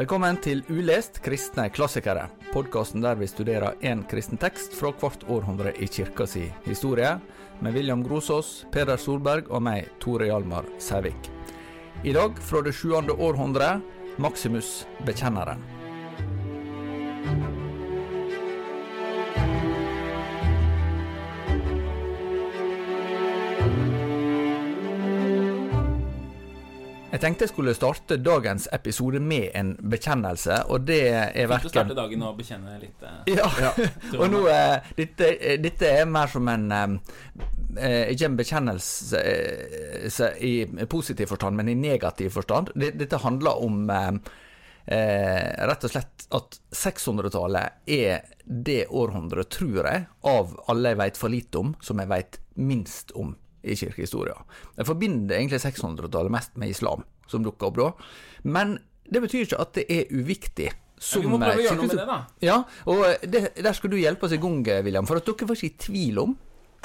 Velkommen til Ulest kristne klassikere, podkasten der vi studerer én kristen tekst fra hvert århundre i kirka si historie, med William Grosås, Peder Solberg og meg, Tore Hjalmar Sævik. I dag, fra det sjuende århundre, Maximus bekjenneren. Jeg tenkte jeg skulle starte dagens episode med en bekjennelse, og det er Fint å verken starte dagen og bekjenne litt. eh, Ja, tror og nå eh, dette, eh, dette er mer som en eh, Ikke en bekjennelse eh, i positiv forstand, men i negativ forstand. Dette handler om rett og slett at 600-tallet er det århundret, tror jeg, av alle jeg veit for lite om, som jeg veit minst om i kirkehistoria. Jeg forbinder egentlig 600-tallet mest med islam, som dukker opp da. Men det betyr ikke at det er uviktig. Ja, vi må prøve å gjøre noe med det, da. ja, og det, der skal du hjelpe oss i gang, William. For at dere var ikke i tvil om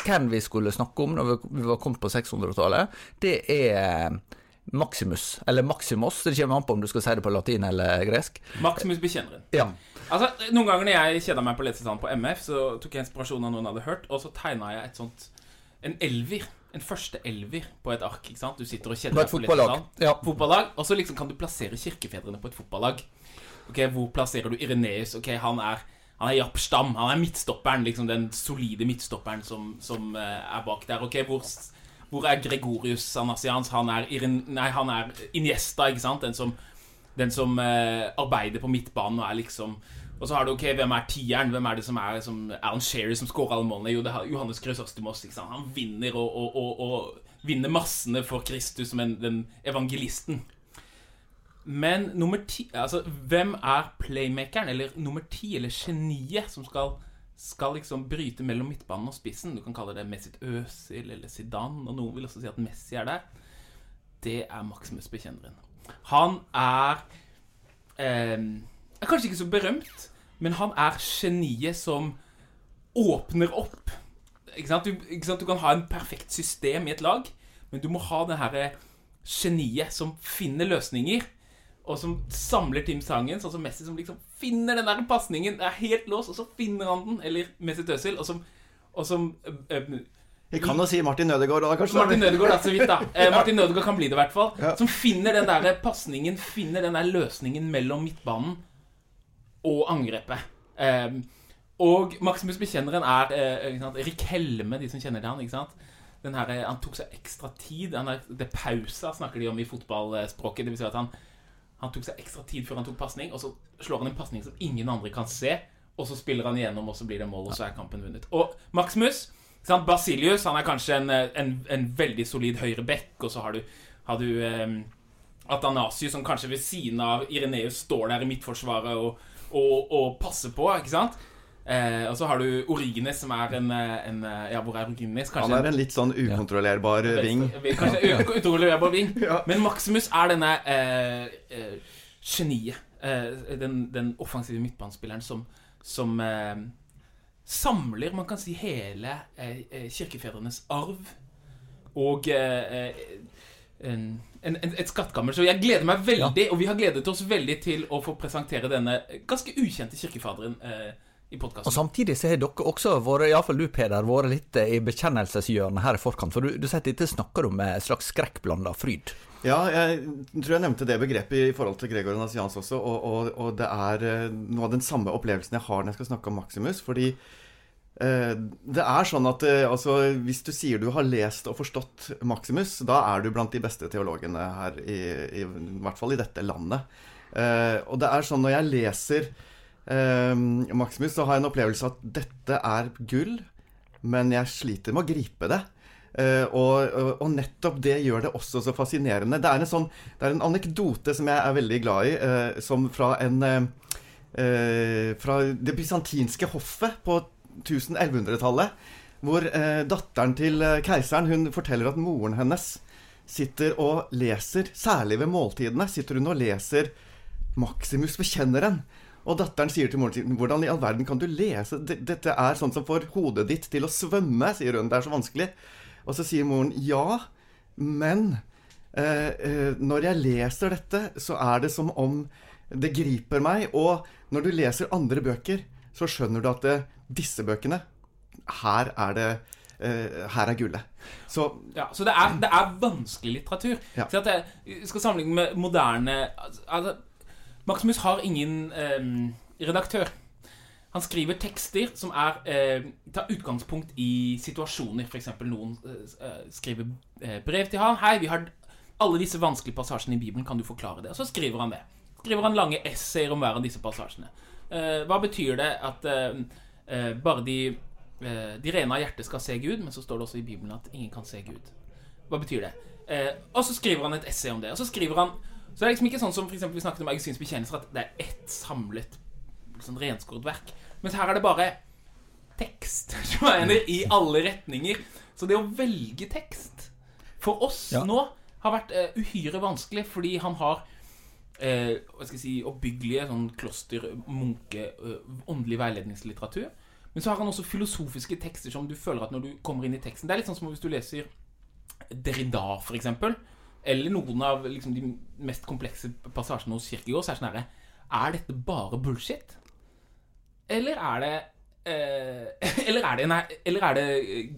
hvem vi skulle snakke om når vi, vi var kommet på 600-tallet. Det er eh, Maximus, eller Maximos. Det kommer an på om du skal si det på latin eller gresk. Maximus bekjenneren. Ja. Altså, Noen ganger når jeg kjeda meg på lesesalen på MF, så tok jeg inspirasjon av noen jeg hadde hørt, og så tegna jeg et sånt En elver. En første elver på et ark. ikke sant? Du sitter og kjeder På deg på fotballag. Ja. Fotballag, Og så liksom kan du plassere kirkefedrene på et fotballag. Ok, Hvor plasserer du Ireneus? Ok, Han er han er Japp Stam. Han er midtstopperen, liksom den solide midtstopperen som, som eh, er bak der. Ok, Hvor, hvor er Gregorius Anasians? Han er, Irene, nei, han er Iniesta, ikke sant? Den som, den som eh, arbeider på midtbanen og er liksom Og så har du ok, hvem er tieren? Hvem er det som er som Alan Sherry som scorer alle målene? Jo, det er Johannes Krøsostimos. ikke sant? Han vinner og, og, og, og vinner massene for Kristus som en, den evangelisten. Men nummer ti Altså, hvem er playmakeren, eller nummer ti, eller geniet, som skal, skal liksom bryte mellom midtbanen og spissen? Du kan kalle det Messit Özil eller Zidane, og noen vil også si at Messi er der. Det er Maximus bekjenneren. Han er eh, Er kanskje ikke så berømt, men han er geniet som åpner opp. Ikke sant? Du, ikke sant? du kan ha en perfekt system i et lag, men du må ha det herre geniet som finner løsninger, og som samler Tim Sangen, sånn som Messi, som liksom finner den der pasningen. Det er helt låst, og så finner han den, eller Messi Tøsil, og som, og som øh, øh, Vi kan jo si Martin Ødegaard da, kanskje. Martin Ødegaard, da, så vidt, da. Eh, Martin Ødegaard kan bli det, i hvert fall. Som finner den der pasningen, finner den der løsningen mellom midtbanen og angrepet. Um, og Maximus Bekjenneren er eh, sant? Rik Helme, de som kjenner til han, ikke sant? Den her, eh, han tok seg ekstra tid. Han er, det pausa snakker de om i fotballspråket. Det vil si at han, han tok seg ekstra tid før han tok pasning, og så slår han en pasning som ingen andre kan se. Og så spiller han igjennom, og så blir det mål, og så er kampen vunnet. Og Maximus sant? Basilius han er kanskje en, eh, en, en veldig solid høyre bekk, og så har du, har du eh, Atanasius som kanskje ved siden av Ireneus står der i midtforsvaret og, og, og passe på, ikke sant? Eh, og så har du Origines, som er en, eh, en eh, Ja, hvor er Origines? Han er en litt sånn ukontrollerbar ving. Venstre- Kanskje ukontrollerbar ving. Ja. Men Maximus er denne eh, eh, geniet. Eh, den, den offensive midtbanespilleren som, som eh, samler, man kan si, hele eh, eh, kirkefedrenes arv. Og eh, eh, en, en, en, et skattkammer. Så jeg gleder meg veldig, og vi har gledet oss veldig til å få presentere denne ganske ukjente kirkefaderen eh, i Og samtidig så har dere også vært, iallfall du Peder, vært litt eh, i bekjennelseshjørnet her i forkant. For du, du sier at dette snakker du med et slags skrekkblanda fryd. Ja, jeg tror jeg nevnte det begrepet i forhold til Gregor Nasians også, og, og, og det er eh, noe av den samme opplevelsen jeg har når jeg skal snakke om Maximus, fordi eh, det er sånn at eh, altså, hvis du sier du har lest og forstått Maximus, da er du blant de beste teologene her, i, i, i hvert fall i dette landet. Eh, og det er sånn når jeg leser eh, Maximus, så har jeg en opplevelse at dette er gull, men jeg sliter med å gripe det. Eh, og, og, nettopp det gjør det også så fascinerende. Det er en, sånn, det er en anekdote som jeg er veldig glad i, eh, som fra en eh, eh, Fra det bysantinske hoffet på 1000-1100-tallet. Hvor eh, datteren til eh, keiseren hun forteller at moren hennes sitter og leser, særlig ved måltidene, sitter hun og leser Maximus Bekjenneren. Og datteren sier til moren sin Hvordan i all verden kan du lese Dette er sånn som får hodet ditt til å svømme, sier hun. Det er så vanskelig. Og så sier moren ja, men eh, eh, når jeg leser dette, så er det som om det griper meg. Og når du leser andre bøker, så skjønner du at det, disse bøkene Her er det Uh, Her er gullet. Så Ja, så det er, det er vanskelig litteratur. Ja. Så at jeg, skal sammenligne med moderne altså, Maximus har ingen um, redaktør. Han skriver tekster som er, eh, tar utgangspunkt i situasjoner. F.eks. noen eh, skriver brev til han. 'Hei, vi har alle disse vanskelige passasjene i Bibelen. Kan du forklare det?' Og så skriver han det. Skriver han lange essayer om hver av disse passasjene. Eh, hva betyr det at eh, eh, bare de, eh, de rene av hjertet skal se Gud, men så står det også i Bibelen at ingen kan se Gud. Hva betyr det? Eh, og så skriver han et essay om det. Og så skriver han Så det er liksom ikke sånn som for eksempel vi snakket om Augustins bekjennelser, at det er ett samlet sånn renskåret verk. Mens her er det bare tekst som er i alle retninger. Så det å velge tekst for oss Ja. nå har vært uh, uhyre vanskelig, fordi han har eh, hva skal jeg si, oppbyggelige sånn kloster, munke, eh, åndelig veiledningslitteratur. Men så har han også filosofiske tekster som du føler at når du kommer inn i teksten Det er litt sånn som hvis du leser Derrida, for eksempel. Eller noen av liksom, de mest komplekse passasjene hos Kirkegård. Så er det sånn herre Er dette bare bullshit? Eller er det eh, eller, er det, nei, eller er det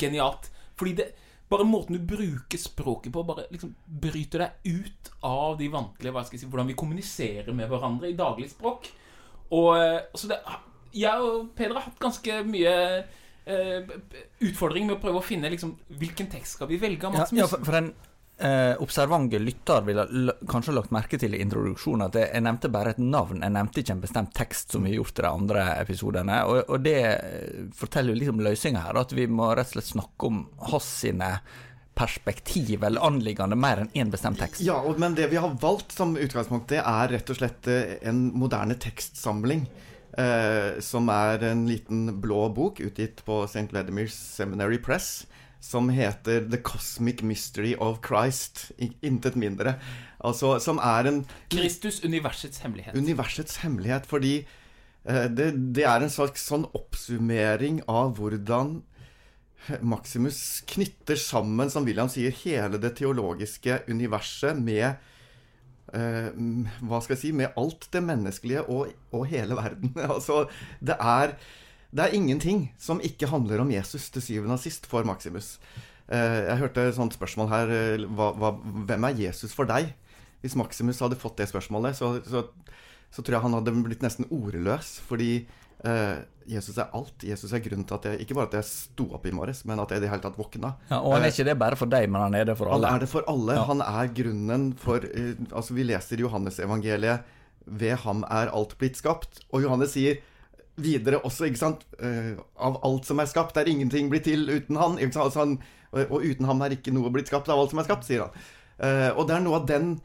genialt? Fordi det bare måten du bruker språket på, bare liksom bryter deg ut av de vantlige hva skal jeg si, Hvordan vi kommuniserer med hverandre i daglig språk. Og eh, så det, Jeg og Peder har hatt ganske mye eh, utfordring med å prøve å finne liksom, hvilken tekst skal vi velge Ja, ja, for, for en eh, observante lytter ville kanskje lagt merke til i introduksjonen at jeg, jeg nevnte bare et navn, jeg nevnte ikke en bestemt tekst, som vi har gjort i de andre episodene. Og, og det eh, forteller jo litt om løsninga her, at vi må rett og slett snakke om hans sine perspektiv eller anliggende mer enn én bestemt tekst. Ja, og, men det vi har valgt som utgangspunkt, det er rett og slett eh, en moderne tekstsamling. Eh, som er en liten blå bok utgitt på St. Vladimir's Seminary Press. Som heter 'The Cosmic Mystery of Christ'. Intet mindre. Altså, som er en Kristus, universets hemmelighet. universets hemmelighet. Fordi eh, det, det er en slags sånn oppsummering av hvordan Maximus knytter sammen, som William sier, hele det teologiske universet med eh, Hva skal jeg si Med alt det menneskelige og, og hele verden. altså, det er, det er ingenting som ikke handler om Jesus til syvende og sist for Maximus. Eh, jeg hørte et sånt spørsmål her eh, hva, hva, Hvem er Jesus for deg? Hvis Maximus hadde fått det spørsmålet, så, så, så tror jeg han hadde blitt nesten ordløs. Fordi eh, Jesus er alt. Jesus er grunnen til at jeg Ikke bare at jeg sto opp i morges, men at jeg i det hele tatt våkna. Ja, og han er ikke det bare for deg, men han er det for alle. Han er det for alle. Ja. Han er grunnen for eh, Altså, vi leser Johannesevangeliet Ved ham er alt blitt skapt. Og Johannes sier videre også, ikke sant eh, Av alt som er skapt, er ingenting blitt til uten han. Altså, han og uten ham er ikke noe blitt skapt av alt som er skapt, sier han. Eh, og det er noe av den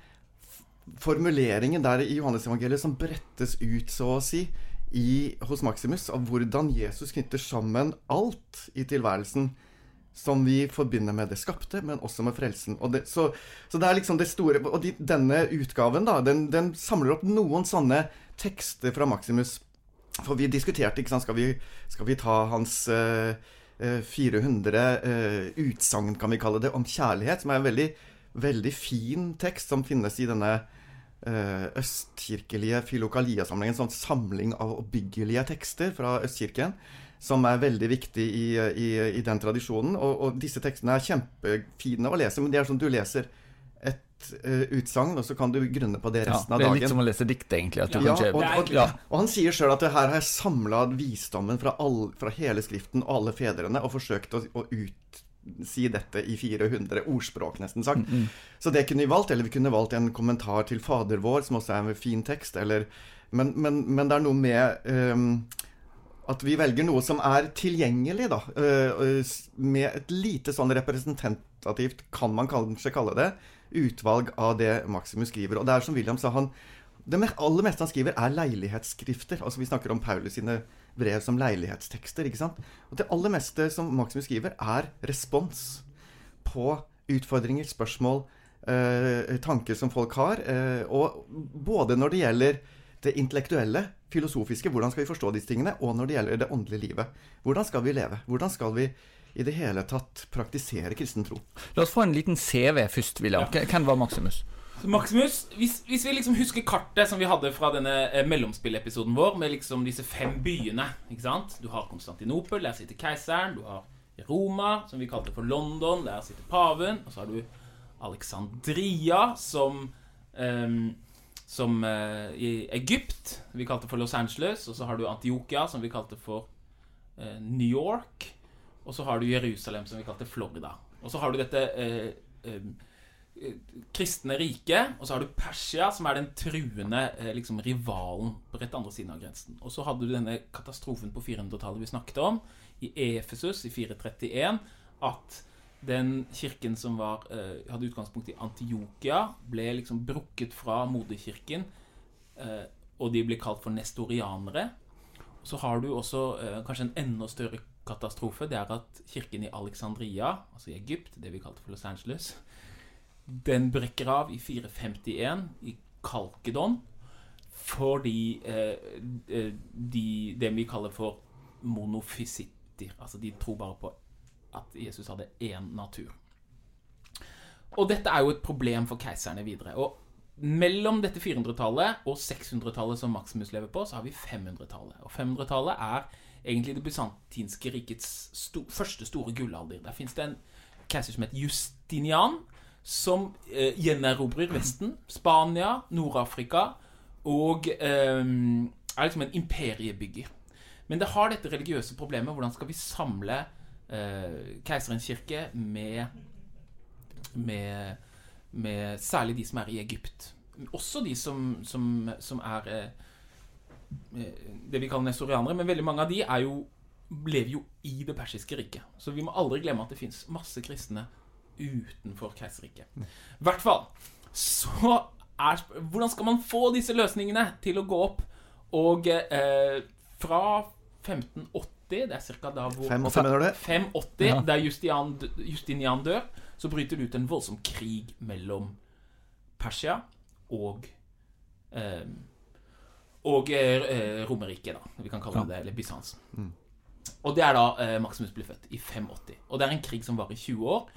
formuleringen der i Johannes-evangeliet som brettes ut, så å si, i, hos Maximus, av hvordan Jesus knytter sammen alt i tilværelsen som vi forbinder med det skapte, men også med frelsen. Og det, så, så det er liksom det store Og de, denne utgaven, da, den, den samler opp noen sånne tekster fra Maximus. For vi diskuterte, ikke sant, skal vi, skal vi ta hans eh, eh, 400 uh, utsagn, kan vi kalle det, om kjærlighet, som er en veldig, veldig fin tekst, som finnes i denne uh, østkirkelige filokalia-samlingen, en sånn samling av oppbyggelige tekster fra Østkirken, som er veldig viktig i, i, i den tradisjonen. Og, og disse tekstene er kjempefine å lese, men det er sånn du leser uh, utsagn, og så kan du grunne på det resten Ja, dagen det av er litt som å lese dikt, egentlig. Ja, kan og, og, ja. og han sier sjøl at det her har jeg samla visdommen fra, all, fra hele Skriften og alle fedrene, og forsøkt å, å utsi dette i 400 ordspråk, nesten sagt. Så det kunne vi valgt, eller vi kunne valgt en kommentar til Fader vår, som også er en fin tekst, eller Men, men, men det er noe med um, at vi velger noe som er tilgjengelig, da. Uh, med et lite sånn representativt, kan man kanskje kalle det, utvalg av det Maximus skriver. Og det er som William sa, han det aller meste han skriver, er leilighetsskrifter. Altså Vi snakker om Paulus sine brev som leilighetstekster. ikke sant? Og det aller meste som Maximus skriver, er respons på utfordringer, spørsmål, eh, tanker som folk har. Eh, og både når det gjelder det intellektuelle, filosofiske, hvordan skal vi forstå disse tingene, og når det gjelder det åndelige livet. Hvordan skal vi leve? Hvordan skal vi i det hele tatt praktisere kristen tro? La oss få en liten CV først, William. Hvem var Maximus? Maximus, hvis, hvis, vi liksom husker kartet som vi hadde fra denne eh, mellomspillepisoden vår, med liksom disse fem byene ikke sant? Du har Konstantinopel, der sitter keiseren. Du har Roma, som vi kalte for London, der sitter paven. Og så har du Alexandria, som eh, Som eh, i Egypt, vi kalte for Los Angeles. Og så har du Antiokia, som vi kalte for eh, New York. Og så har du Jerusalem, som vi kalte Florida. Og så har du dette eh, eh, kristne riket, og så har du Persia, som er den truende eh, liksom, rivalen på rett andre siden av grensen. Og så hadde du denne katastrofen på 400-tallet vi snakket om, i Efesus i 431, at den kirken som var, eh, hadde utgangspunkt i Antiokia, ble liksom brukket fra moderkirken, eh, og de ble kalt for nestorianere. Så har du også kanskje en enda større katastrofe. Det er at kirken i Alexandria, altså i Egypt, det vi kalte for Los Angeles, den brekker av i 451 i Kalkedon fordi eh, eh, de, det vi kaller for monofisitter. Altså de tror bare på at Jesus hadde én natur. Og dette er jo et problem for keiserne videre. Og mellom dette 400-tallet og 600-tallet som Maximus lever på, så har vi 500-tallet. Og 500-tallet er egentlig det bysantinske rikets sto første store gullalder. Der fins det en keiser som heter Justinian, som eh, gjenerobrer Vesten, Spania, Nord-Afrika, og eh, er liksom en imperiebygger. Men det har dette religiøse problemet. Hvordan skal vi samle eh, keiserens kirke med, med, med, særlig de som er i Egypt? Også de som, som, som er eh, det vi kaller nestorianere. Men veldig mange av de er jo, lever jo i det persiske riket. Så vi må aldri glemme at det fins masse kristne utenfor keiserriket. I hvert fall så er Hvordan skal man få disse løsningene til å gå opp? Og eh, fra 1580, det er ca. da hvor 580, 580 ja. der Justian, Justinian dør, så bryter det ut en voldsom krig mellom Persia og eh, og eh, Romerriket, da. Vi kan kalle det det, eller Bysants. Mm. Og det er da eh, Maximus blir født, i 580. Og det er en krig som varer i 20 år.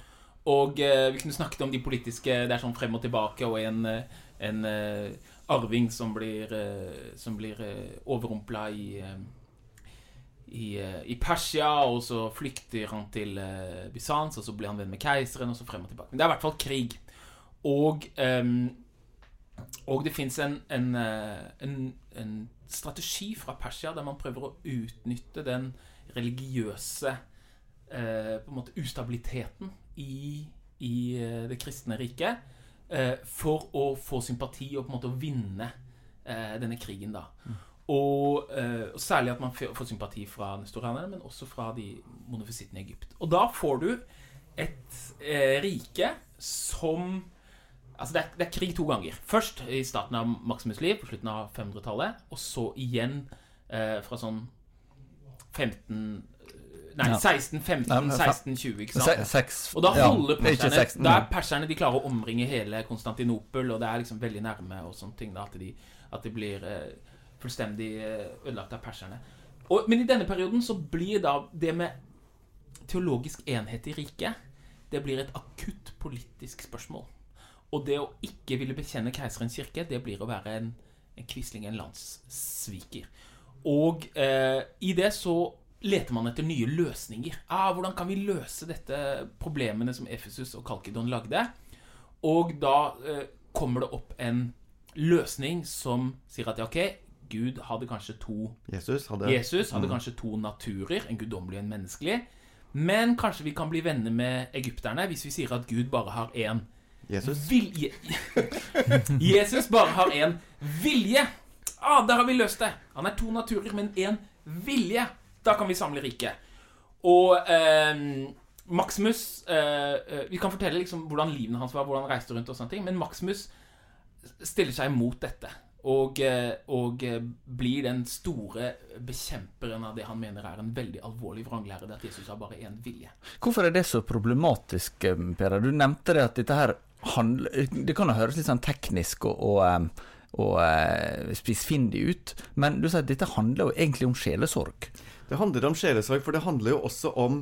Og eh, vi kunne snakket om de politiske Det er sånn frem og tilbake, og en, eh, en uh, arving som blir, uh, som blir uh, overrumpla i, i, i, Persia, og så flykter han til Bysants, og så blir han venn med keiseren, og så frem og tilbake. Men det er i hvert fall krig. Og, um, og det fins en, en, en, en, strategi fra Persia der man prøver å utnytte den religiøse på en måte ustabiliteten i, i eh, det kristne riket eh, for å få sympati og på en måte å vinne eh, denne krigen. da. Mm. Og, og, særlig at man får sympati fra nestorianerne, men også fra de monofisittene i Egypt. Og da får du et eh, rike som Altså, det er, det er, krig to ganger. Først i starten av Maximus' liv, på slutten av 500-tallet. Og så igjen eh, fra sånn 15 Nei, 16, 15, 16, 20, ikke sant? Seks, og da holder perserne Da er perserne de klarer å omringe hele Konstantinopel, og det er liksom veldig nærme og sånne ting. da, At de, at de blir eh, fullstendig eh, ødelagt av perserne. Og, men i denne perioden så blir da det med teologisk enhet i riket Det blir et akutt politisk spørsmål. Og det å ikke ville bekjenne keiserens kirke, det blir å være en, en quisling, en landssviker. Og eh, i det så leter man etter nye løsninger. Ah, hvordan kan vi løse dette problemene som Efesus og Kalkidon lagde? Og da eh, kommer det opp en løsning som sier at ja, ok, Gud hadde kanskje to Jesus hadde, Jesus hadde mm. kanskje to naturer, en guddommelig og en menneskelig. Men kanskje vi kan bli venner med egypterne hvis vi sier at Gud bare har én Jesus. Vilje. Jesus bare har én vilje. Ah, der har vi løst det! Han er to naturer, men én vilje. Da kan vi samle riket. Og eh, Maximus eh, eh, Vi kan fortelle liksom hvordan livene hans var, hvordan han reiste rundt og sånne ting. Men Maximus stiller seg imot dette. Og, eh, og, eh, blir den store bekjemperen av det han mener er en veldig alvorlig vranglære. At Jesus har bare én vilje. Hvorfor er det så problematisk, Per? Du nevnte det at dette her handler Det kan jo høres litt sånn teknisk og, og, og spissfindig ut, men du sier at dette handler jo egentlig om sjelesorg. Det handler om sjelesorg, for det handler jo også om,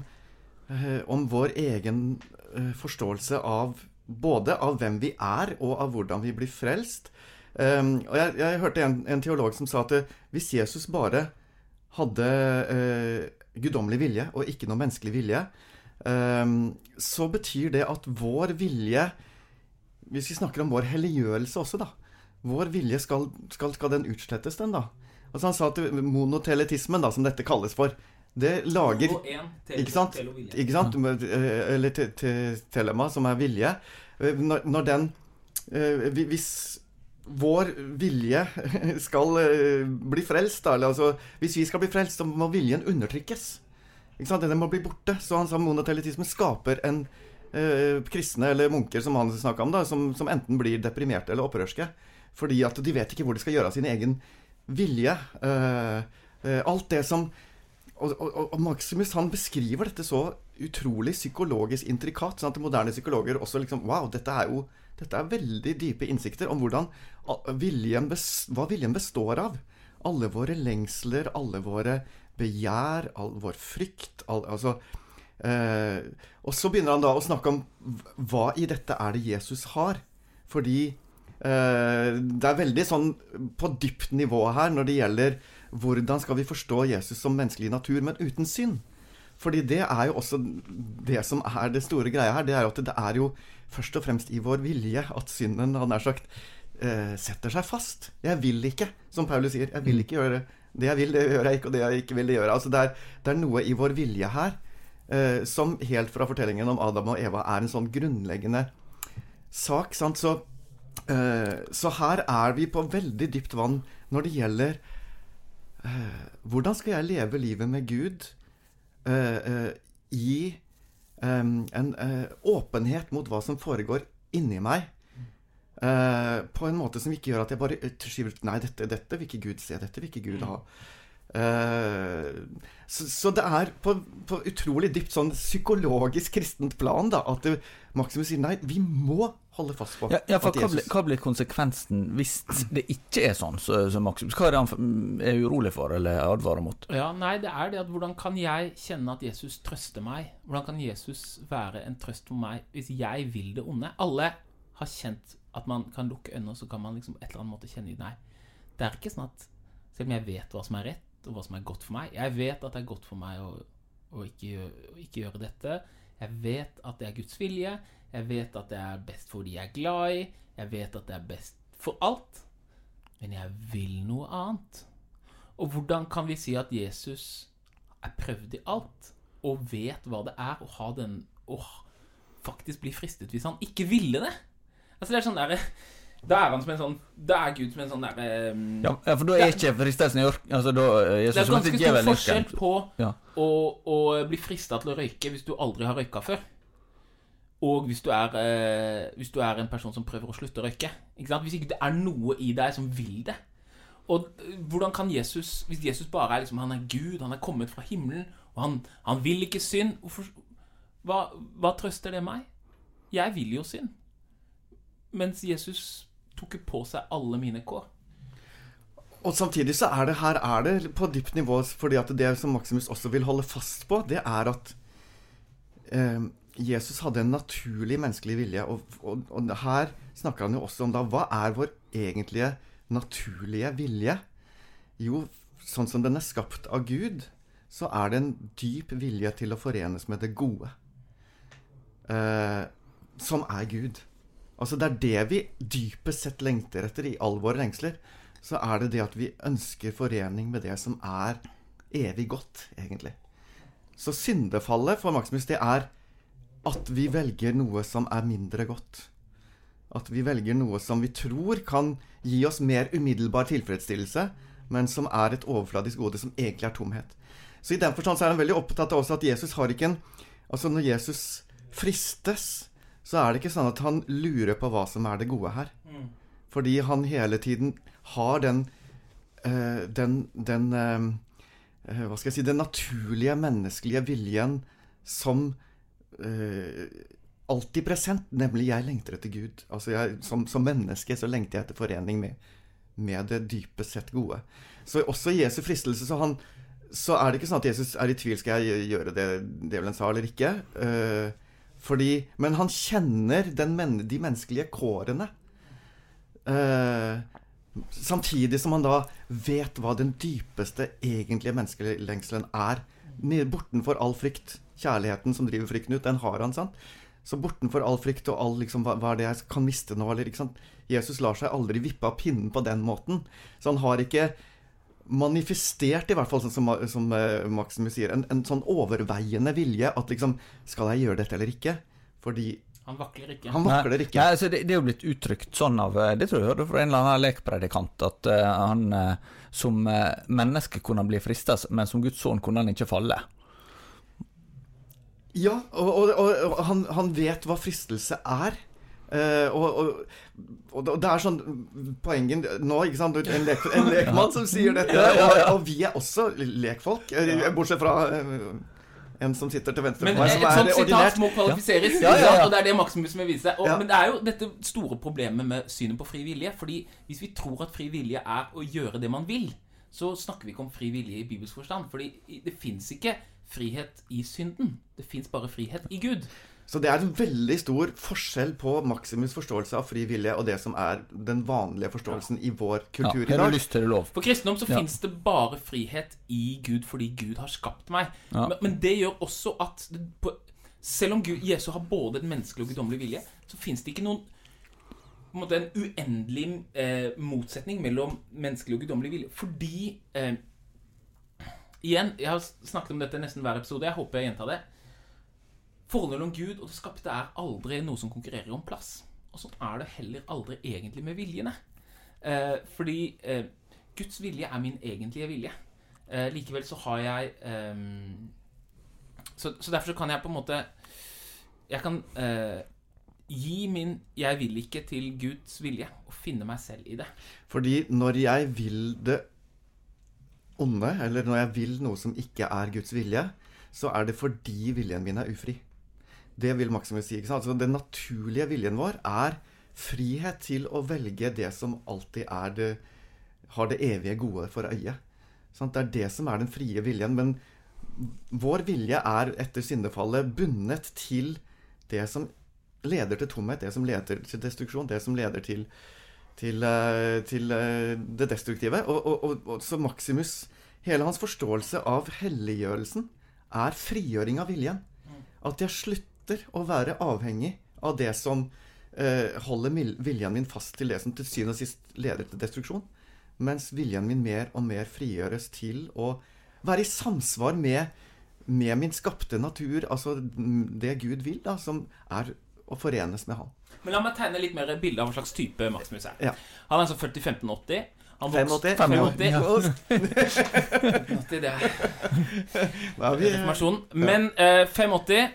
eh, om vår egen eh, forståelse av både av hvem vi er, og av hvordan vi blir frelst. Um, og jeg, jeg hørte en, en, teolog som sa at eh, hvis Jesus bare hadde uh, guddommelig vilje og ikke noe menneskelig vilje, um, så betyr det at vår vilje Hvis vi snakker om vår helliggjørelse også, da. Vår vilje skal, skal, skal den utslettes, den, da. Altså Han sa at monoteletismen, da, som dette kalles for, det lager Ikke sant? Ikke sant? Eh, eller te, te, telema, som er vilje. Når, når den Hvis vår vilje skal eh, bli frelst, da, altså, Hvis vi skal bli frelst, så må viljen undertrykkes. Ikke sant? Den må bli borte. Så han sa monoteletismen skaper en eh, kristne eller munker, som han snakka om, da, som, som, enten blir deprimerte eller opprørske. Fordi at de vet ikke hvor de skal gjøre av sin egen vilje. Eh, eh, alt det som og, og, og, Maximus han beskriver dette så utrolig psykologisk intrikat. sånn at moderne psykologer også liksom Wow, dette er jo dette er veldig dype innsikter om hvordan viljen hva viljen består av. Alle våre lengsler, alle våre begjær, all vår frykt all, altså, eh, Og så begynner han da å snakke om hva i dette er det Jesus har. Fordi eh, det er veldig sånn på dypt nivå her når det gjelder hvordan skal vi forstå Jesus som menneskelig natur, men uten synd. Fordi det er jo også det som er det store greia her. Det er jo at det er jo først og fremst i vår vilje at synden, han er sagt, eh, setter seg fast. Jeg vil ikke, som Paulus sier. Jeg vil ikke gjøre det. Det jeg vil, det gjør jeg ikke, og det jeg ikke vil, det gjør jeg. Altså det, er, det er noe i vår vilje her eh, som helt fra fortellingen om Adam og Eva er en sånn grunnleggende sak. Sant? Så, eh, så her er vi på veldig dypt vann når det gjelder eh, hvordan skal jeg leve livet med Gud eh, eh, i en uh, åpenhet mot hva som foregår inni meg. På en måte som ikke gjør at jeg bare skyver Nei, dette, dette vil ikke Gud se. Dette vil ikke Gud ha. Uh, så, så, det er på, på, utrolig dypt sånn psykologisk kristent plan da, at det, Maximus sier nei, vi må holde fast på ja, ja, for hva, blir, hva blir konsekvensen hvis det ikke er sånn som så Maximus? Hva er det han er urolig for eller advarer mot? Ja, nei, det er det at hvordan kan jeg kjenne at Jesus trøster meg? Hvordan kan Jesus være en trøst for meg hvis jeg vil det onde? Alle har kjent at man kan lukke øynene, og så kan man liksom et eller annet måte kjenne Nei, det er ikke sånn at selv om jeg vet hva som er rett, og hva som er godt for meg Jeg vet at det er godt for meg å, å, ikke, å ikke gjøre dette. Jeg vet at det er Guds vilje. Jeg vet at det er best for de jeg er glad i. Jeg vet at det er best for alt. Men jeg vil noe annet. Og hvordan kan vi si at Jesus er prøvd i alt, og vet hva det er å ha den Å faktisk bli fristet hvis han ikke ville det? Altså det er sånn der, Da er han som en sånn Da er Gud som en sånn der um, ja, for da er ikke fristelsen i ørken altså, Det er ganske stor forskjell på ja. å, å, bli frista til å røyke hvis du aldri har røyka før. Og hvis du, er, eh, hvis du er en person som prøver å slutte å røyke. Ikke Hvis ikke det er noe i deg som vil det. Og eh, hvordan kan Jesus Hvis Jesus bare er liksom Han er Gud, han er kommet fra himmelen, og han, han vil ikke synd hvorfor, hva, hva, trøster det meg? Jeg vil jo synd. Mens Jesus tok på seg alle mine kår. Og samtidig så er det her er det på dypt nivå, fordi at det som Maximus også vil holde fast på, det er at eh, Jesus hadde en naturlig menneskelig vilje. Og, og, og, her snakker han jo også om da hva er vår egentlige naturlige vilje? Jo, sånn som den er skapt av Gud, så er det en dyp vilje til å forenes med det gode. Eh, som er Gud. Altså det er det vi dypest sett lengter etter i all våre lengsler. Så er det det at vi ønsker forening med det som er evig godt, egentlig. Så syndefallet for Maximus, det er at vi velger noe som er mindre godt. At vi velger noe som vi tror kan gi oss mer umiddelbar tilfredsstillelse, men som er et overfladisk gode som egentlig er tomhet. Så i den forstand så er han veldig opptatt av også at Jesus har ikke en Altså når Jesus fristes, så er det ikke sånn at han lurer på hva som er det gode her. Mm. Fordi han hele tiden har den øh, den, den øh, Hva skal jeg si Den naturlige menneskelige viljen som uh, alltid present, nemlig jeg lengter etter Gud. Altså jeg, som, som, menneske så lengter jeg etter forening med, med det dypest sett gode. Så også i Jesu fristelse så, han, så, er det ikke sånn at Jesus er i tvil skal jeg gjøre det djevelen sa eller ikke. Uh, Fordi, men han kjenner men- de menneskelige kårene. Eh, samtidig som han da vet hva den dypeste egentlige menneskelengselen er. Bortenfor all frykt. Kjærligheten som driver frykten ut, den har han. sant? Så bortenfor all frykt og all liksom, hva, hva er det jeg kan miste nå? Eller? Jesus lar seg aldri vippe av pinnen på den måten. Så han har ikke manifestert, i hvert fall sånn som, som eh, Maximus sier, en, en sånn overveiende vilje at liksom Skal jeg gjøre dette eller ikke? Fordi Han vakler ikke. han vakler ikke. Nei, altså det, det er jo blitt uttrykt sånn av eh, Det tror jeg hørte fra en eller annen lekpredikant, at uh, han uh, som uh, menneske kunne han bli frista, men som Guds sønn kunne han ikke falle. Ja, og, og, og, og han, han vet hva fristelse er. Eh, og, og, og det er sånn Poenget nå, ikke sant En, lek, en lekmann som sier dette, og, og vi er også lekfolk. eh, Bortsett fra eh, en som sitter til venstre Men for meg, et sånt er sitat må kvalifiseres, Ja, ja, ja. og det er det Maximus vil vise. Og. Men det er jo dette store problemet med synet på fri vilje. Fordi hvis vi tror at fri vilje er å gjøre det man vil, så snakker vi ikke om fri vilje i bibelsk forstand. Fordi det fins ikke frihet i synden. Det fins bare frihet i Gud. Så det er en veldig stor forskjell på Maximus' forståelse av fri vilje og det som er den vanlige forståelsen i vår Ja, kultur i har du dag. lyst til lov? For kristendom så Ja. fins det bare frihet i Gud fordi Gud har skapt meg. Ja. Men, men det gjør også at på, selv om Gud, Jesus har både en menneskelig og guddommelig vilje, så fins det ikke noen på en måte en uendelig eh, motsetning mellom menneskelig og guddommelig vilje. Fordi eh, Igjen, jeg har snakket om dette nesten hver episode. Jeg håper jeg gjentar det. Forholdet mellom Gud og det skapte er aldri noe som konkurrerer om plass. Og sånn er det heller aldri egentlig med viljene. Eh, fordi eh, Guds vilje er min egentlige vilje. Eh, likevel så har jeg ehm, så, så derfor så kan jeg på en måte Jeg kan eh, gi min 'jeg vil ikke' til Guds vilje og finne meg selv i det. Fordi når jeg vil det onde, eller når jeg vil noe som ikke er Guds vilje, så er det fordi viljen min er ufri. Det vil Maximus si. ikke sant? Så Den naturlige viljen vår er frihet til å velge det som alltid er det, har det evige gode for øye. Sant? Det er det som er den frie viljen. Men vår vilje er etter syndefallet bundet til det som leder til tomhet, det som leder til destruksjon, det som leder til til, eh, til eh, det destruktive. Og, og, og, så Maximus Hele hans forståelse av helliggjørelsen er frigjøring av viljen. At jeg slutter å være avhengig av det som eh, holder viljen min fast til det som til syvende og sist leder til destruksjon. Mens viljen min mer og mer frigjøres til å være i samsvar med, med min skapte natur, altså det Gud vil, da, som er å forenes med Han. Men la meg tegne litt mer bilde av hva slags type Maximus er. Ja. Han er altså født i 1580. Han vokste- 85. 85. 85, det er Da er. Men eh, 85 eh,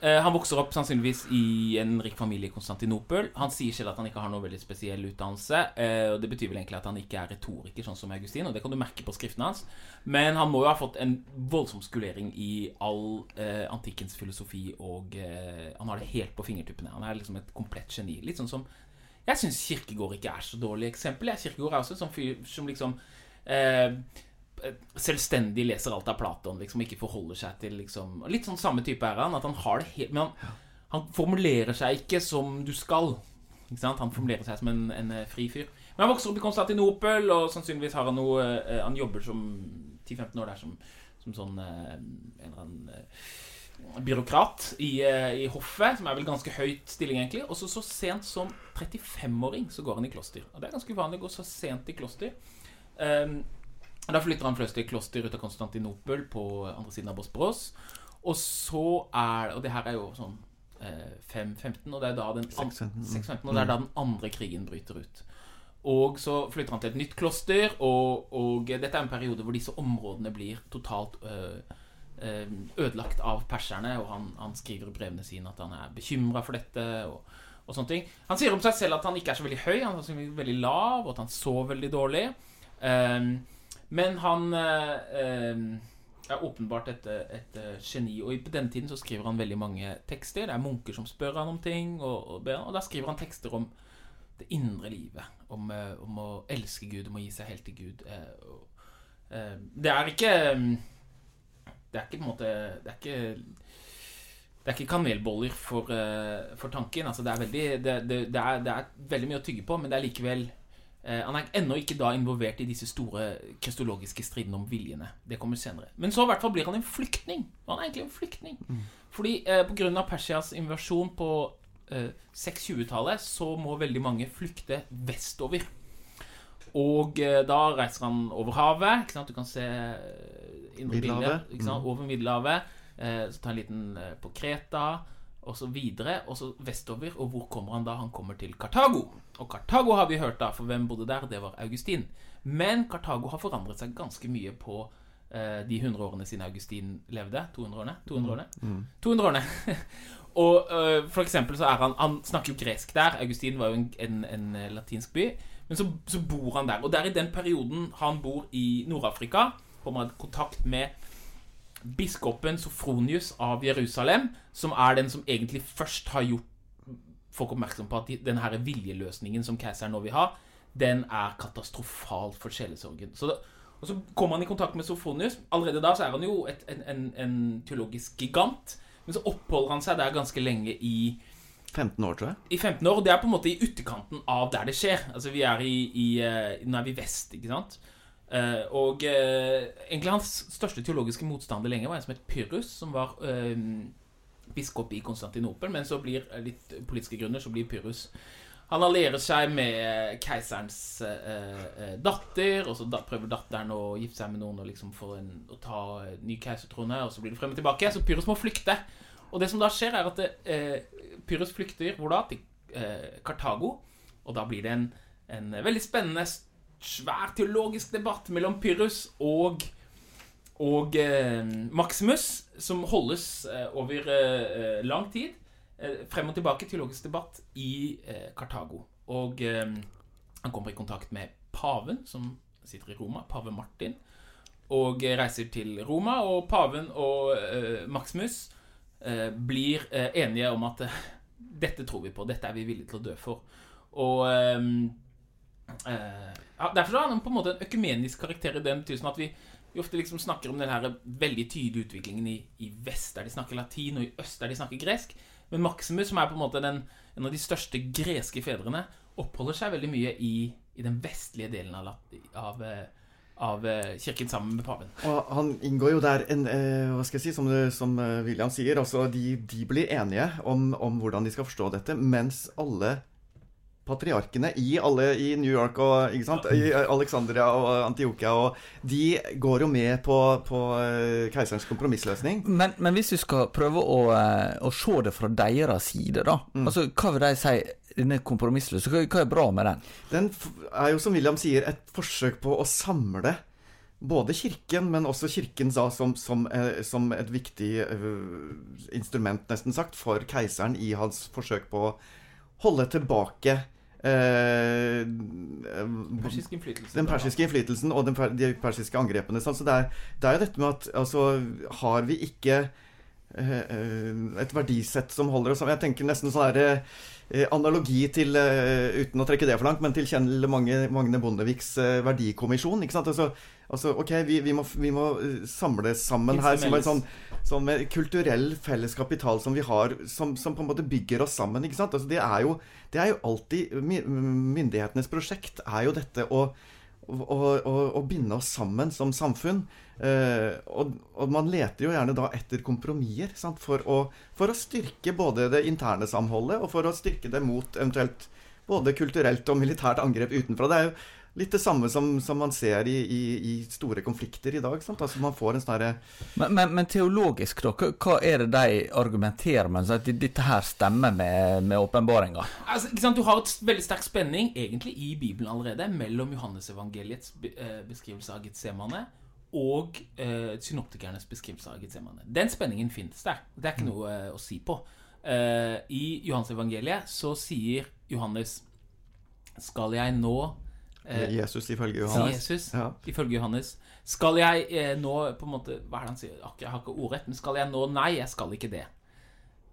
Han vokser opp sannsynligvis i en rik familie i Konstantinopel. Han sier selv at han ikke har noe veldig spesiell utdannelse. Eh, og Det betyr vel egentlig at han ikke er retoriker, sånn som Augustin. Og det kan du merke på skriftene hans. Men han må jo ha fått en voldsom skulering i all eh, antikkens filosofi, og eh, han har det helt på fingertuppene. Han er liksom et komplett geni. Litt sånn som Jeg syns Kirkegård ikke er så dårlig eksempel. Kirkegård er også en sånn fyr som liksom eh, selvstendig leser alt av Platon, liksom ikke forholder seg til liksom Litt sånn samme type er han, at han har det helt Men han, han formulerer seg ikke som du skal. Ikke sant? Han formulerer seg som en, en eh, fri fyr. Men han vokser opp i Konstantinopel, og sannsynligvis har han noe eh, Han jobber som 10-15 år der som, som sånn eh, en eller annen eh, byråkrat i, eh, i hoffet, som er vel ganske høyt stilling, egentlig. Og så så sent som 35-åring så går han i kloster. Og det er ganske uvanlig å gå så sent i kloster. Um, Da flytter han først til kloster ut av Konstantinopel på andre siden av Bosporos. Og så er Og det her er jo sånn eh, 5-15, og det er da den an- 6-15, mm. 6-15, og det er da den andre krigen bryter ut. Og så flytter han til et nytt kloster, og, og dette er en periode hvor disse områdene blir totalt øh, øh, ødelagt av perserne, og han, han skriver i brevene sine at han er bekymra for dette. Og, og sånne ting Han sier om seg selv at han ikke er så veldig høy, han er så veldig lav, og at han sover veldig dårlig. Ehm, men han eh, ehm, er åpenbart et, et eh, geni, og på denne tiden så skriver han veldig mange tekster. Det er munker som spør han om ting, og, og, og da skriver han tekster om det indre livet. Om, eh, om å elske Gud, om å gi seg helt til Gud. eh, eh, det er ikke Det er ikke på en måte Det er ikke det er ikke kanelboller for, eh, for tanken. Altså, det, er veldig, det, det, er, det er veldig mye å tygge på, men det er likevel eh, Han er ennå ikke da involvert i disse store kristologiske stridene om viljene. Det kommer senere. Men så i hvert fall blir han en flyktning. Han er egentlig en flyktning. Fordi eh, pga. Persias invasjon på eh, 620-tallet så må veldig mange flykte vestover. Og eh, da reiser han over havet. Ikke sant? Du kan se eh, indre bilder. Mm. Over Middelhavet. Eh, så tar han en liten eh, på Kreta, og så videre, og så vestover. Og hvor kommer han da? Han kommer til Kartago. Og Kartago har vi hørt da, for hvem bodde der? Det var Augustin. Men Kartago har forandret seg ganske mye på eh, de 100 årene siden Augustin levde. 200 årene? 200 årene? 200 årene. og eh, for eksempel så er han Han snakker jo gresk der. Augustin var jo en, en, en eh, latinsk by. Men så, så bor han der. Og det er i den perioden han bor i Nord-Afrika, kommer han i kontakt med biskopen Sofronius av Jerusalem, som er den som egentlig først har gjort folk oppmerksom på at denne den her viljeløsningen som keiseren nå vil ha, den er katastrofal for sjelesorgen. Så og så kommer han i kontakt med Sofronius. Allerede da så er han jo et, en, en, en teologisk gigant. Men så oppholder han seg der ganske lenge i 15 år, tror jeg. i 15 år. og Det er på en måte i ytterkanten av der det skjer. Altså vi er i, i eh, Nå er vi vest, ikke sant? Eh, og uh, egentlig hans største teologiske motstander lenge var en som het Pyrrhus, som var uh, biskop i Konstantinopel. Men så blir litt politiske grunner så blir Pyrrhus Han allierer seg med keiserens datter, og så da prøver datteren å gifte seg med noen og liksom få en, å ta ny keisertrone, og så blir det frem og tilbake. Så Pyrrhus må flykte. Og det som da skjer, er at uh, Pyrrhus flykter hvor da? Til Kartago. Og da blir det en, en veldig spennende, svær teologisk debatt mellom Pyrrhus og og eh, Maximus, som holdes eh, over eh, lang tid. Eh, frem og tilbake teologisk debatt i eh, Kartago. Og eh, han kommer i kontakt med paven, som sitter i Roma, pave Martin. Og reiser til Roma, og paven og Maximus blir enige om at dette tror vi på, dette er vi villige til å dø for. Og ja, Derfor er han på en måte en økumenisk karakter i den betydelsen at vi, vi ofte liksom snakker om den veldig tydelige utviklingen i, i vest, der de snakker latin, og i øst, der de snakker gresk. Men Maximus, som er på en måte den, en av de største greske fedrene, oppholder seg veldig mye i, i den vestlige delen av, av, eh, av eh, kirken sammen med paven. Og han inngår jo der en eh, Hva skal jeg si, som, som eh, William sier, altså de, de blir enige om, om hvordan de skal forstå dette, mens alle patriarkene i alle i New York og i Alexandria og Antiokia og De går jo med på, på eh, keiserens kompromissløsning. Men, men hvis vi skal prøve å, eh, å se det fra deres side, da. Altså, Hva vil de si denne kompromissløse? Hva, er bra med den? Den er jo, som William sier, et forsøk på å samle både kirken, men også kirken da, som, som, eh, som et viktig instrument, nesten sagt, for keiseren i hans forsøk på å holde tilbake eh, Persisk den persiske innflytelsen og den, de persiske angrepene. Så det, er, det er jo dette med at altså, har vi ikke et verdisett som holder oss Jeg tenker nesten sånn her, eh, analogi til, eh, uten å trekke det for langt, men til Kjell Magne, Bondeviks eh, verdikommisjon. ikke sant? Altså, altså ok, vi, vi, må, vi må samle sammen her som en sånn som en kulturell felles kapital som vi har, som, som på en måte bygger oss sammen. ikke sant? Altså, det, er jo, det er jo alltid Myndighetenes prosjekt er jo dette å, å, å, å binde oss sammen som samfunn. Eh, og, og man leter jo gjerne da etter kompromisser? For, for å styrke både det interne samholdet, og for å styrke det mot eventuelt både kulturelt og militært angrep utenfra. Det er jo litt det samme som, som man ser i, i, i store konflikter i dag. Sant? Altså Man får en sånn Men, men, men teologisk, da? Hva, er det de argumenterer med? At dette her stemmer med, med åpenbaringa? Altså. Du har et veldig sterk spenning egentlig i Bibelen allerede mellom Johannesevangeliets eh, beskrivelse av Getsemane og eh, synoptikernes beskrivelse av Getsemane. Den spenningen finnes der. Det er ikke noe eh, å si på. Eh, I Johannesevangeliet så sier Johannes Skal jeg nå Jesus ifølge Johannes. Jesus, Ja. ifølge Johannes Skal jeg eh, nå på en måte Hva er det han sier? Jeg har ikke ordrett, men skal jeg nå Nei, jeg skal ikke det.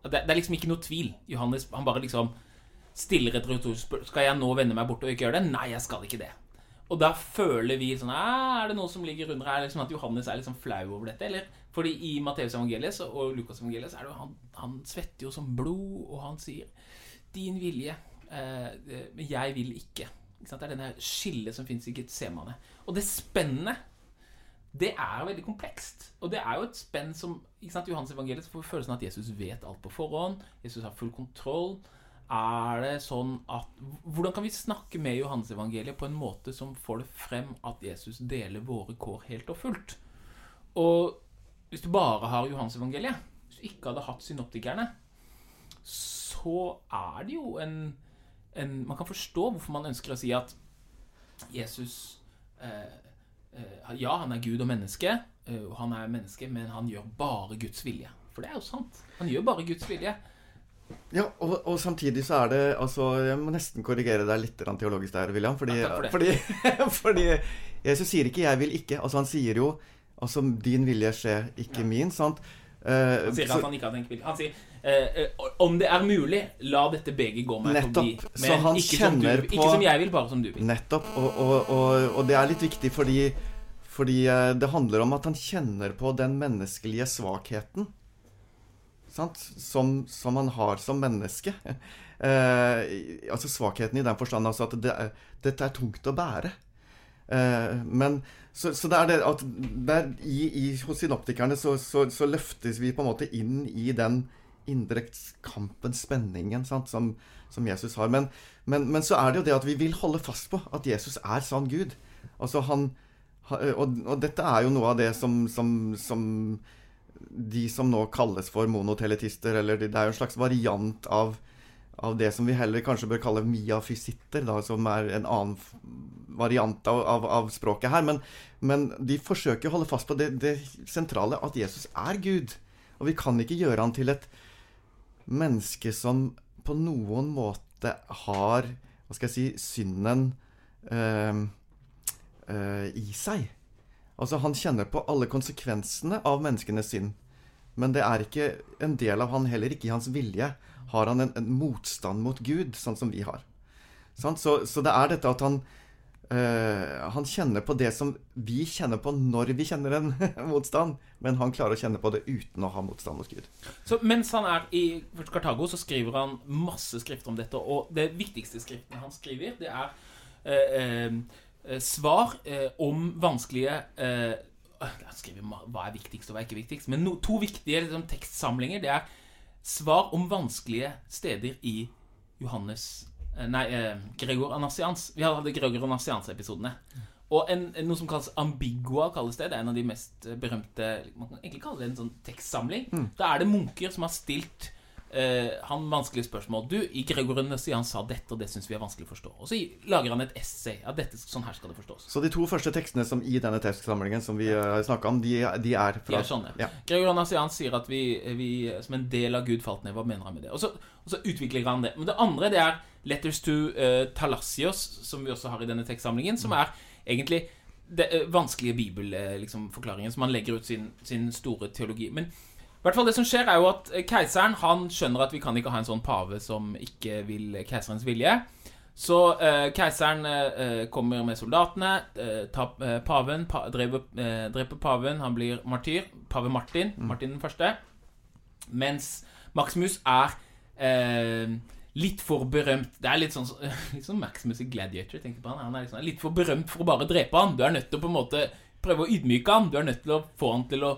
Det, det er liksom ikke noe tvil. Johannes han bare liksom stiller et retorisk spørsmål. Skal jeg nå vende meg bort og ikke gjøre det? Nei, jeg skal ikke det. Og da føler vi sånn «Ah, Er det noe som ligger under her? Liksom at Johannes er liksom flau over dette? Eller fordi i Matteus evangeliet og Lukas evangeliet er det jo han, han svetter jo som blod, og han sier 'din vilje', eh, eh, men jeg vil ikke. Det er denne skillet som fins i Getsemane. Og det spennet det er veldig komplekst. Og det er jo et spenn som ikke sant, I Johannes evangeliet så får vi følelsen av at Jesus vet alt på forhånd. Jesus har full kontroll. Er det sånn at Hvordan kan vi snakke med Johannes evangeliet på en måte som får det frem at Jesus deler våre kår helt og fullt? Og hvis du bare har Johannes evangeliet, hvis du ikke hadde hatt synoptikerne, så er det jo en, en Man kan forstå hvorfor man ønsker å si at Jesus eh, eh, Ja, han er Gud og menneske, eh, og han er menneske, men han gjør bare Guds vilje. For det er jo sant. Han gjør bare Guds vilje. Ja, og, og samtidig så er det Altså, jeg må nesten korrigere deg litt teologisk der, William. Fordi, Ja, for fordi, fordi Jesus sier ikke 'jeg vil ikke'. Altså, han sier jo Altså, 'din vilje skjer, ikke min'. Sant? Eh, Han sier at han ikke har tenkt vilje. Han sier eh, eh, om det er mulig, la dette begeret gå meg Nettopp. forbi. Så han ikke som, du, på, ikke som jeg vil, bare som du vil. Nettopp. Og, og, og, og det er litt viktig fordi, fordi eh, det handler om at han kjenner på den menneskelige svakheten. Sant? Som, som han har som menneske. Eh, altså svakheten i den forstand altså at det er, dette er tungt å bære. Eh, men så, så det er det at der, i, i, hos synoptikerne så, så, så løftes vi på en måte inn i den indre kampen, spenningen, sant, som, som Jesus har. Men, men, men så er det jo det at vi vil holde fast på at Jesus er sann Gud. Altså han og, og dette er jo noe av det som, som, som de som nå kalles for monoteletister, eller det er jo en slags variant av, av det som vi heller kanskje bør kalle miafysitter, da, som er en annen variant av, av, av språket her. Men, men de forsøker å holde fast på det, det sentrale, at Jesus er Gud. Og vi kan ikke gjøre han til et menneske som på noen måte har Hva skal jeg si Synden øh, øh, i seg. Altså, han kjenner på alle konsekvensene av menneskenes synd. Men det er ikke en del av han heller ikke i hans vilje. Har han en, en motstand mot Gud, sånn som vi har. Så, så det er dette at han øh, Han kjenner på det som vi kjenner på når vi kjenner en motstand, men han klarer å kjenne på det uten å ha motstand mot Gud. Så mens han er i Kartago, så skriver han masse skrifter om dette. Og det viktigste skriftene han skriver, det er øh, øh, svar om vanskelige eh, Han skriver hva er viktigst og hva er ikke viktigst. Men no, to viktige liksom, tekstsamlinger Det er svar om vanskelige steder i Johannes eh, Nei, eh, Gregor Anasians. Vi hadde Gregor Anasians-episodene. Og en, noe som kalles ambigua, kalles det. Det er en av de mest eh, berømte Man kan egentlig kalle det en sånn tekstsamling. Da er det munker som har stilt eh, han vanskelige spørsmål. Du, i Gregor Nassian sa dette, og det syns vi er vanskelig å forstå. Og så lager han et essay. Ja, dette, sånn her skal det forstås. Så de to første tekstene som i denne tekstsamlingen som vi har snakka om, de, de er De fra er sånne. Ja. Gregor Nassian sier at vi, vi som en del av Gud falt ned. Hva mener han med det? Og så, og så utvikler han det. Men det andre det er Letters to uh, Talassios, som vi også har i denne tekstsamlingen, som er egentlig det, eh, vanskelige bibelforklaringen liksom, som han legger ut sin, sin store teologi. Men hvert fall det som skjer, er jo at eh, keiseren han skjønner at vi kan ikke ha en sånn pave som ikke vil keiserens vilje. Så eh, keiseren eh, kommer med soldatene, eh, tar eh, paven, pa, dreper, eh, dreper paven, han blir martyr. Pave Martin, Martin den første. Mens Maximus er eh, litt for berømt Det er litt sånn, litt sånn Maximus i Gladiator. tenker på Han Han er liksom, litt for berømt for å bare drepe han. Du er nødt til å på en måte prøve å ydmyke han. Du er nødt til å få han til å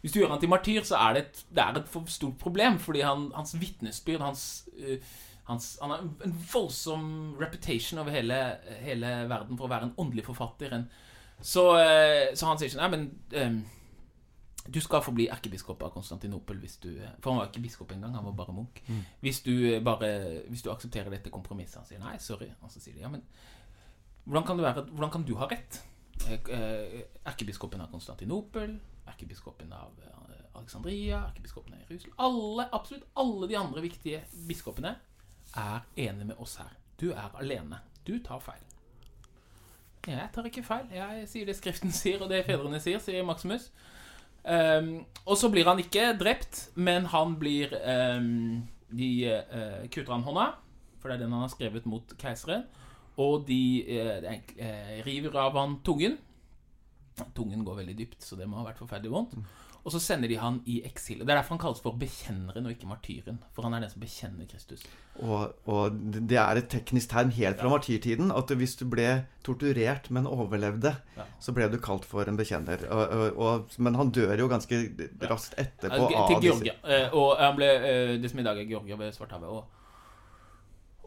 Hvis du gjør han til martyr, så er det et, det er et for stort problem. Fordi han, hans vitnesbyrd, hans, uh, hans Han har en voldsom reputation over hele, hele verden for å være en åndelig forfatter. En, så, uh, så han sier ikke Nei, men eh, du skal få bli erkebiskop av Konstantinopel hvis du For han var ikke biskop engang, han var bare munk. Hvis, du bare, hvis du aksepterer dette kompromisset. Han sier nei, sorry. Og så sier de ja, men hvordan kan, være, hvordan kan du ha rett? Erkebiskopen av Konstantinopel, erkebiskopen av eh, Alexandria, erkebiskopen av Jerusalem alle, Absolutt alle de andre viktige biskopene er enige med oss her. Du er alene. Du tar feil. Jeg tar ikke feil. Jeg sier det Skriften sier, og det fedrene sier, sier Maximus. Um, og så blir han ikke drept, men han blir um, De uh, kutter han hånda, for det er den han har skrevet mot keiseren. Og de eh, river av han tungen. Tungen går veldig dypt, så det må ha vært forferdelig vondt. Og så sender de han i eksil. Det er derfor han kalles for bekjenneren og ikke martyren. For han er den som bekjenner Kristus. Og, og det er et teknisk tegn helt fra martyrtiden at hvis du ble torturert, men overlevde, Ja. så ble du kalt for en bekjenner. Og, og, men han dør jo ganske raskt etterpå av til Georgia. Eh, og han ble eh, det som i dag er Georgia ved Svarthavet. Og,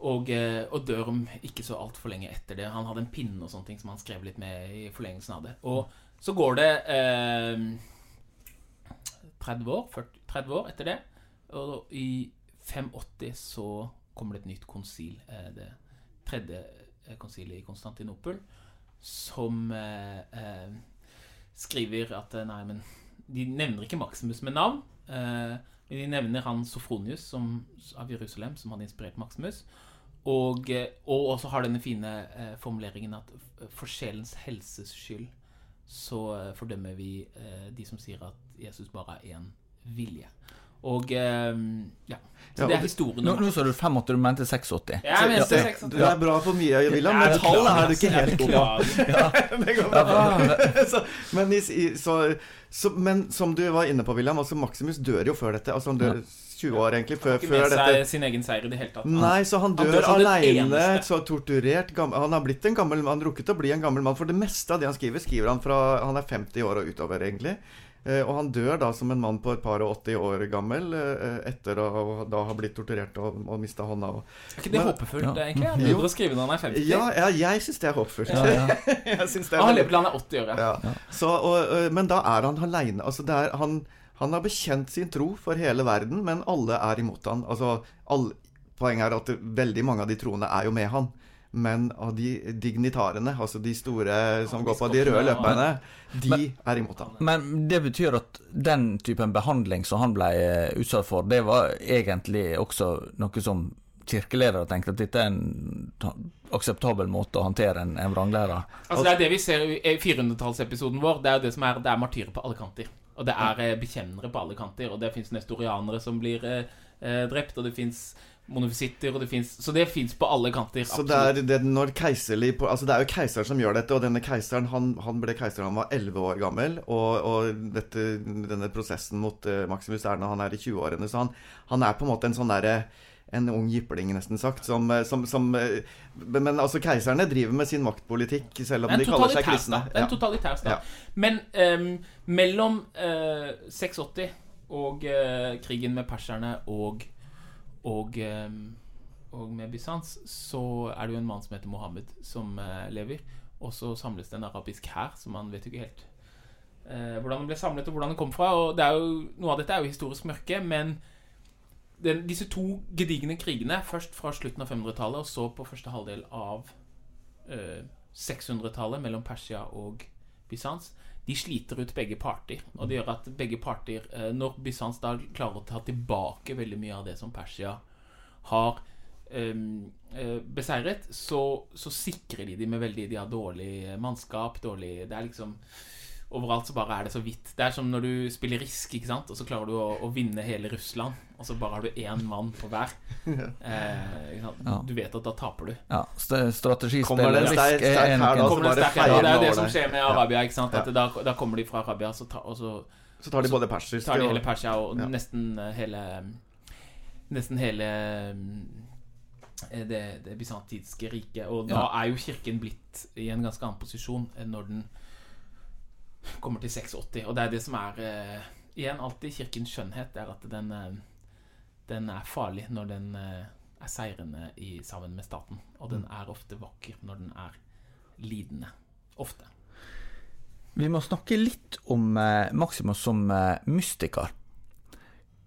og, eh, og dør om ikke så altfor lenge etter det. Han hadde en pinne og sånne ting som han skrev litt med i forlengelsen av det. Og så går det eh, 30 år, 40, 30 år etter det. Og i 580 så kommer det et nytt konsil. eh, Det tredje eh, konsilet i Konstantinopel. Som eh, skriver at Nei, men de nevner ikke Maximus med navn. Eh, de nevner han Sofronius som, av Jerusalem, som hadde inspirert Maximus. Og, eh, og også har denne fine eh, formuleringen at for sjelens helses skyld så eh, fordømmer vi eh, de som sier at Jesus bare er én vilje. Og eh, ja. Så det er historien Nå, nå sa du 85, du mente 86. Jeg mente Ja, 86. Du er bra på mye, William, men tallet er du ikke helt god på. men, i, i- så, så, men som du var inne på, William, altså Maximus dør jo før dette. Altså Han dør 20 år egentlig før, Ikke med seg sin egen seier i det hele tatt. Nei, så han Han dør, dør aleine, så torturert gammel, Han har blitt en gammel mann, rukket å bli en gammel mann. For det meste av det han skriver, skriver han fra han er 50 år og utover, egentlig. Eh, og han dør da som en mann på et par og 80 år gammel, eh, etter å da ha blitt torturert og, og mista hånda. Og... Er ikke det Men- håpefullt, Ja. egentlig? Han begynner å skrive når han er 50. Ja, ja jeg syns det er håpefullt. Ja, ja. jeg synes det er han lever til han er 80 år. ja. Ja. Så, og, men da er han aleine. Altså, han, han har bekjent sin tro for hele verden, men alle er imot han. Altså, all, poenget er at veldig mange av de troende er jo med han. Men av de dignitarene, altså de store som går på de røde løperne, de er imot han. Men det betyr at den typen behandling som han ble eh, utsatt for, det var egentlig også noe som kirkeledere tenkte at dette er en akseptabel måte å håndtere en, en vranglærer. Altså Det er det vi ser i 400-tallsepisoden vår. Det er jo det som er Det er martyrer på alle kanter. Og det er eh, bekjennere på alle kanter. Og det fins nestorianere som blir eh, eh, drept, og det fins monofisitter, og det fins Så det fins på alle kanter. Så det er, det, når keiserlig, på- altså det er jo keiseren som gjør dette, og denne keiseren han, han ble keiser da han var 11 år gammel. Og, og dette, denne prosessen mot uh, Maximus Erna, han er i 20-årene. Så han, han er på en måte en sånn derre en ung jypling, nesten sagt. Som, eh, som, som eh, Men altså, keiserne driver med sin maktpolitikk, selv om de kaller seg kristne. kristne. er En totalitær stat. Ja. Men um, mellom uh, 680 og uh, krigen med perserne og og, og med Bysants, så er det jo en mann som heter Mohammed, som eh, lever. Og så samles det en arabisk hær, som man vet ikke helt eh, hvordan den ble samlet, og hvordan den kom fra. Og jo, Noe av dette er jo historisk mørke, men den, disse to gedigne krigene, først fra slutten av 500-tallet og så på første halvdel av eh, 600-tallet mellom Persia og Bysants, de sliter ut begge parter. Og det gjør at begge parter eh, Når Bysants da klarer å ta tilbake veldig mye av det som Persia har eh, eh, beseiret, så, så sikrer de dem med veldig De har dårlig mannskap, dårlig Det er liksom Overalt så bare er det så vidt. Det er som når du spiller Risk, ikke sant? og så klarer du å, å vinne hele Russland, og så bare har du én mann på hver. Eh, ikke sant? Ja. Du vet at da taper du. Ja, st strategispill Kommer det en risk er en- her da, det er jo det som skjer med Arabia. ikke sant? At Ja. da, da kommer de fra Arabia, så ta, og så Så tar de både persisk tar de hele Persia og Ja. nesten eh, hele Nesten hele eh, det, det bysantinske riket. Og da er jo kirken blitt i en ganske annen posisjon enn når den kommer til 680. Og det er det som er uh, Igjen alltid kirkens skjønnhet, er at den uh, Den er farlig når den uh, er seirende i, sammen med staten. Og den er ofte vakker når den er lidende. Ofte. Vi må snakke litt om Maximus som mystiker.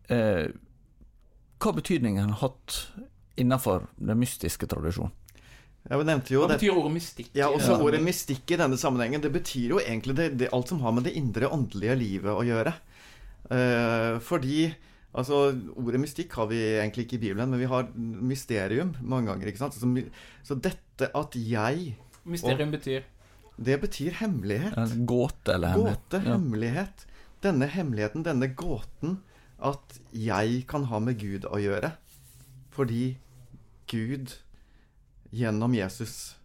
Hva betydningen har hatt innenfor den mystiske tradisjonen? Jeg nevnte jo Hva det, betyr ordet mystikk? Ja, også ordet mystikk i denne sammenhengen. Det betyr jo egentlig det, det, alt som har med det indre åndelige livet å gjøre. Eh, fordi altså, Ordet mystikk har vi egentlig ikke i Bibelen, men vi har mysterium mange ganger. ikke sant? Så, så dette at jeg Mysterium betyr Det betyr hemmelighet. En gåte eller hemmelighet? Gåte, Ja. hemmelighet. Denne hemmeligheten, denne gåten, at jeg kan ha med Gud å gjøre. Fordi Gud gjennom Jesus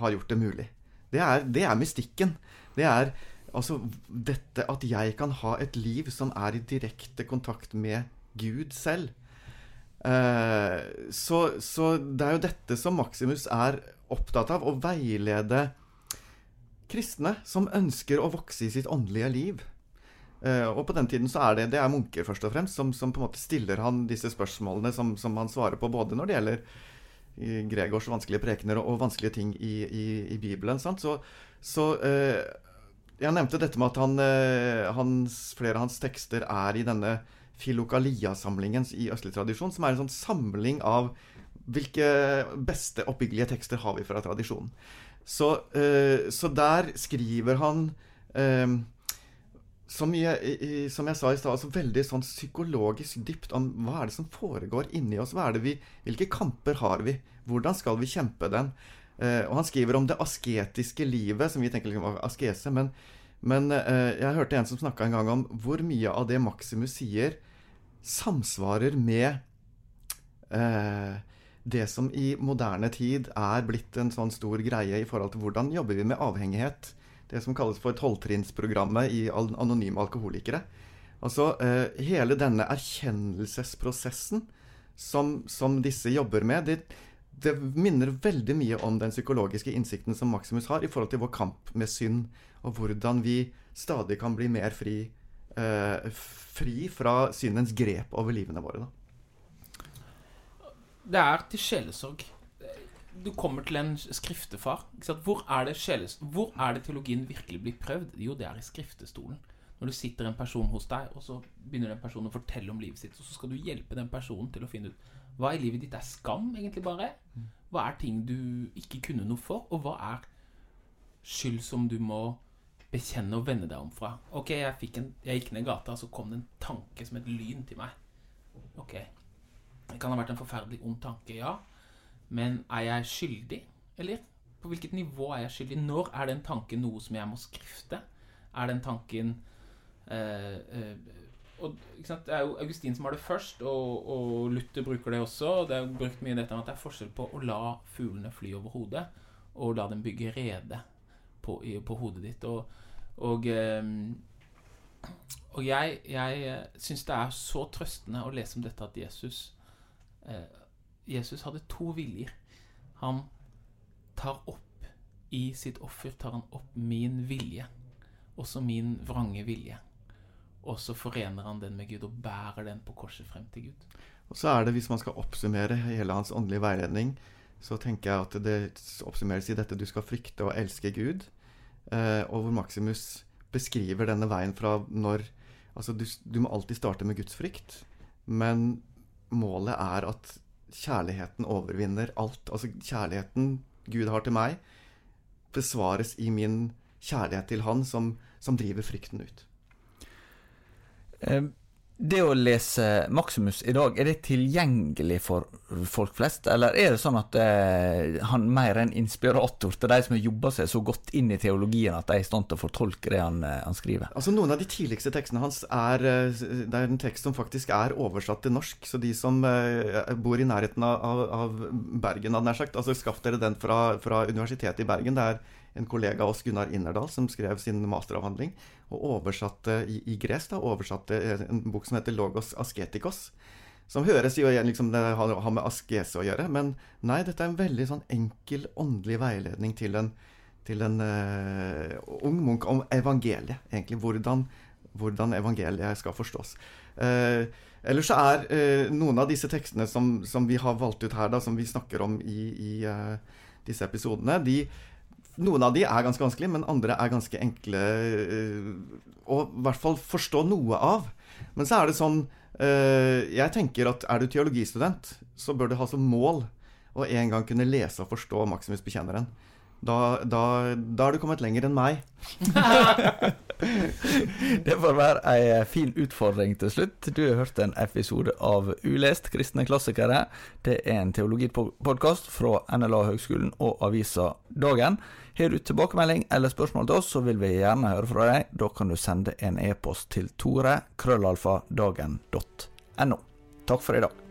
har gjort det mulig. Det er, det er mystikken. Det er altså dette at jeg kan ha et liv som er i direkte kontakt med Gud selv. Eh, så, så, det er jo dette som Maximus er opptatt av, å veilede kristne som ønsker å vokse i sitt åndelige liv. Eh, og på den tiden så er det, det er munker først og fremst som, som på en måte stiller han disse spørsmålene som, som han svarer på, både når det gjelder Gregors vanskelige prekener og, vanskelige ting i, i, i Bibelen. Sant? Så, så eh, jeg nevnte dette med at han, eh, hans, flere av hans tekster er i denne Filokalia-samlingen i østlig tradisjon, som er en sånn samling av hvilke beste oppbyggelige tekster har vi fra tradisjonen. Så, eh, så der skriver han uh, som, jeg, som jeg sa i stad, altså veldig sånn psykologisk dypt om hva er det som foregår inni oss. Hva er det vi, hvilke kamper har vi? Hvordan skal vi kjempe den? Eh, og han skriver om det asketiske livet, som vi tenker liksom var askese. Men, men jeg hørte en som snakka en gang om hvor mye av det Maximus sier, samsvarer med eh, det som i moderne tid er blitt en sånn stor greie i forhold til hvordan jobber vi med avhengighet. Det som kalles for tolvtrinnsprogrammet i anonyme alkoholikere. Altså eh, hele denne erkjennelsesprosessen som, som disse jobber med, det, det, minner veldig mye om den psykologiske innsikten som Maximus har i forhold til vår kamp med synd, og hvordan vi stadig kan bli mer fri eh, fri fra syndens grep over livene våre. Da. Det er til sjelesorg. Du kommer til en skriftefar. Hvor er, Hvor er det teologien virkelig blir prøvd? Jo, det er i skriftestolen. Når det sitter en person hos deg, og så begynner den personen å fortelle om livet sitt, og så skal du hjelpe den personen til å finne ut hva i livet ditt er skam, egentlig bare. Hva er ting du ikke kunne noe for, og hva er skyld som du må bekjenne og vende deg om fra. Ok, jeg, en, jeg gikk ned gata, og så kom det en tanke som et lyn til meg. Ok, det kan ha vært en forferdelig ond tanke, ja. Men er jeg skyldig, eller? På hvilket nivå er jeg skyldig? Når er den tanken noe som jeg må skrifte? Er den tanken eh, eh, og, Det er jo Augustin som har det først, og, og, Luther bruker det også. og Det er brukt mye dette med at det er forskjell på å la fuglene fly over hodet og la dem bygge rede på, på hodet ditt. Og, og, ehm, og jeg, jeg eh, syns det er så trøstende å lese om dette at Jesus eh, Jesus hadde to viljer. Han tar opp i sitt offer tar han opp min vilje, også min vrange vilje. Og så forener han den med Gud og bærer den på korset frem til Gud. Og så er det, Hvis man skal oppsummere hele hans åndelige veiledning, så tenker jeg at det oppsummeres i dette du skal frykte og elske Gud. Eh, og hvor Maximus beskriver denne veien fra når Altså, du, du må alltid starte med Guds frykt, men målet er at kjærligheten overvinner alt. Altså kjærligheten Gud har til meg, besvares i min kjærlighet til Han, som, som driver frykten ut. Um det å lese Maximus i dag, er det tilgjengelig for folk flest, eller er det sånn at eh, han mer er en inspirator til de som har jobba seg så godt inn i teologien at de er i stand til å fortolke det han, eh, han, skriver? Altså Noen av de tidligste tekstene hans er eh, Det er en tekst som faktisk er oversatt til norsk, så de som eh, bor i nærheten av, av Bergen, hadde nær sagt, altså skaff dere den fra, fra Universitetet i Bergen. Det er en kollega av oss, Gunnar Innerdal, som skrev sin masteravhandling og oversatte i, i gresk da, oversatte en bok som heter 'Logos Asketikos'. Som høres jo igjen liksom det har, har med askese å gjøre, men nei, dette er en veldig sånn enkel åndelig veiledning til en, til en uh, ung munk om evangeliet, egentlig. Hvordan, hvordan evangeliet skal forstås. Uh, ellers så er uh, noen av disse tekstene som, som, vi har valgt ut her, da, som vi snakker om i, i disse episodene, de noen av de er ganske vanskelige, men andre er ganske enkle øh, å i hvert fall forstå noe av. Men så er det sånn øh, Jeg tenker at er du teologistudent, så bør du ha som mål å en gang kunne lese og forstå Maximus Bekjenneren. Da, da, da har du kommet lenger enn meg. det får være ei fin utfordring til slutt. Du har hørt en episode av Ulest kristne klassikere. Det er en teologipodkast fra NLA Høgskolen og avisa Dagen. Har du tilbakemelding eller spørsmål til oss, så vil vi gjerne høre fra deg. Da kan du sende en e-post til tore krøllalfa Takk for i dag.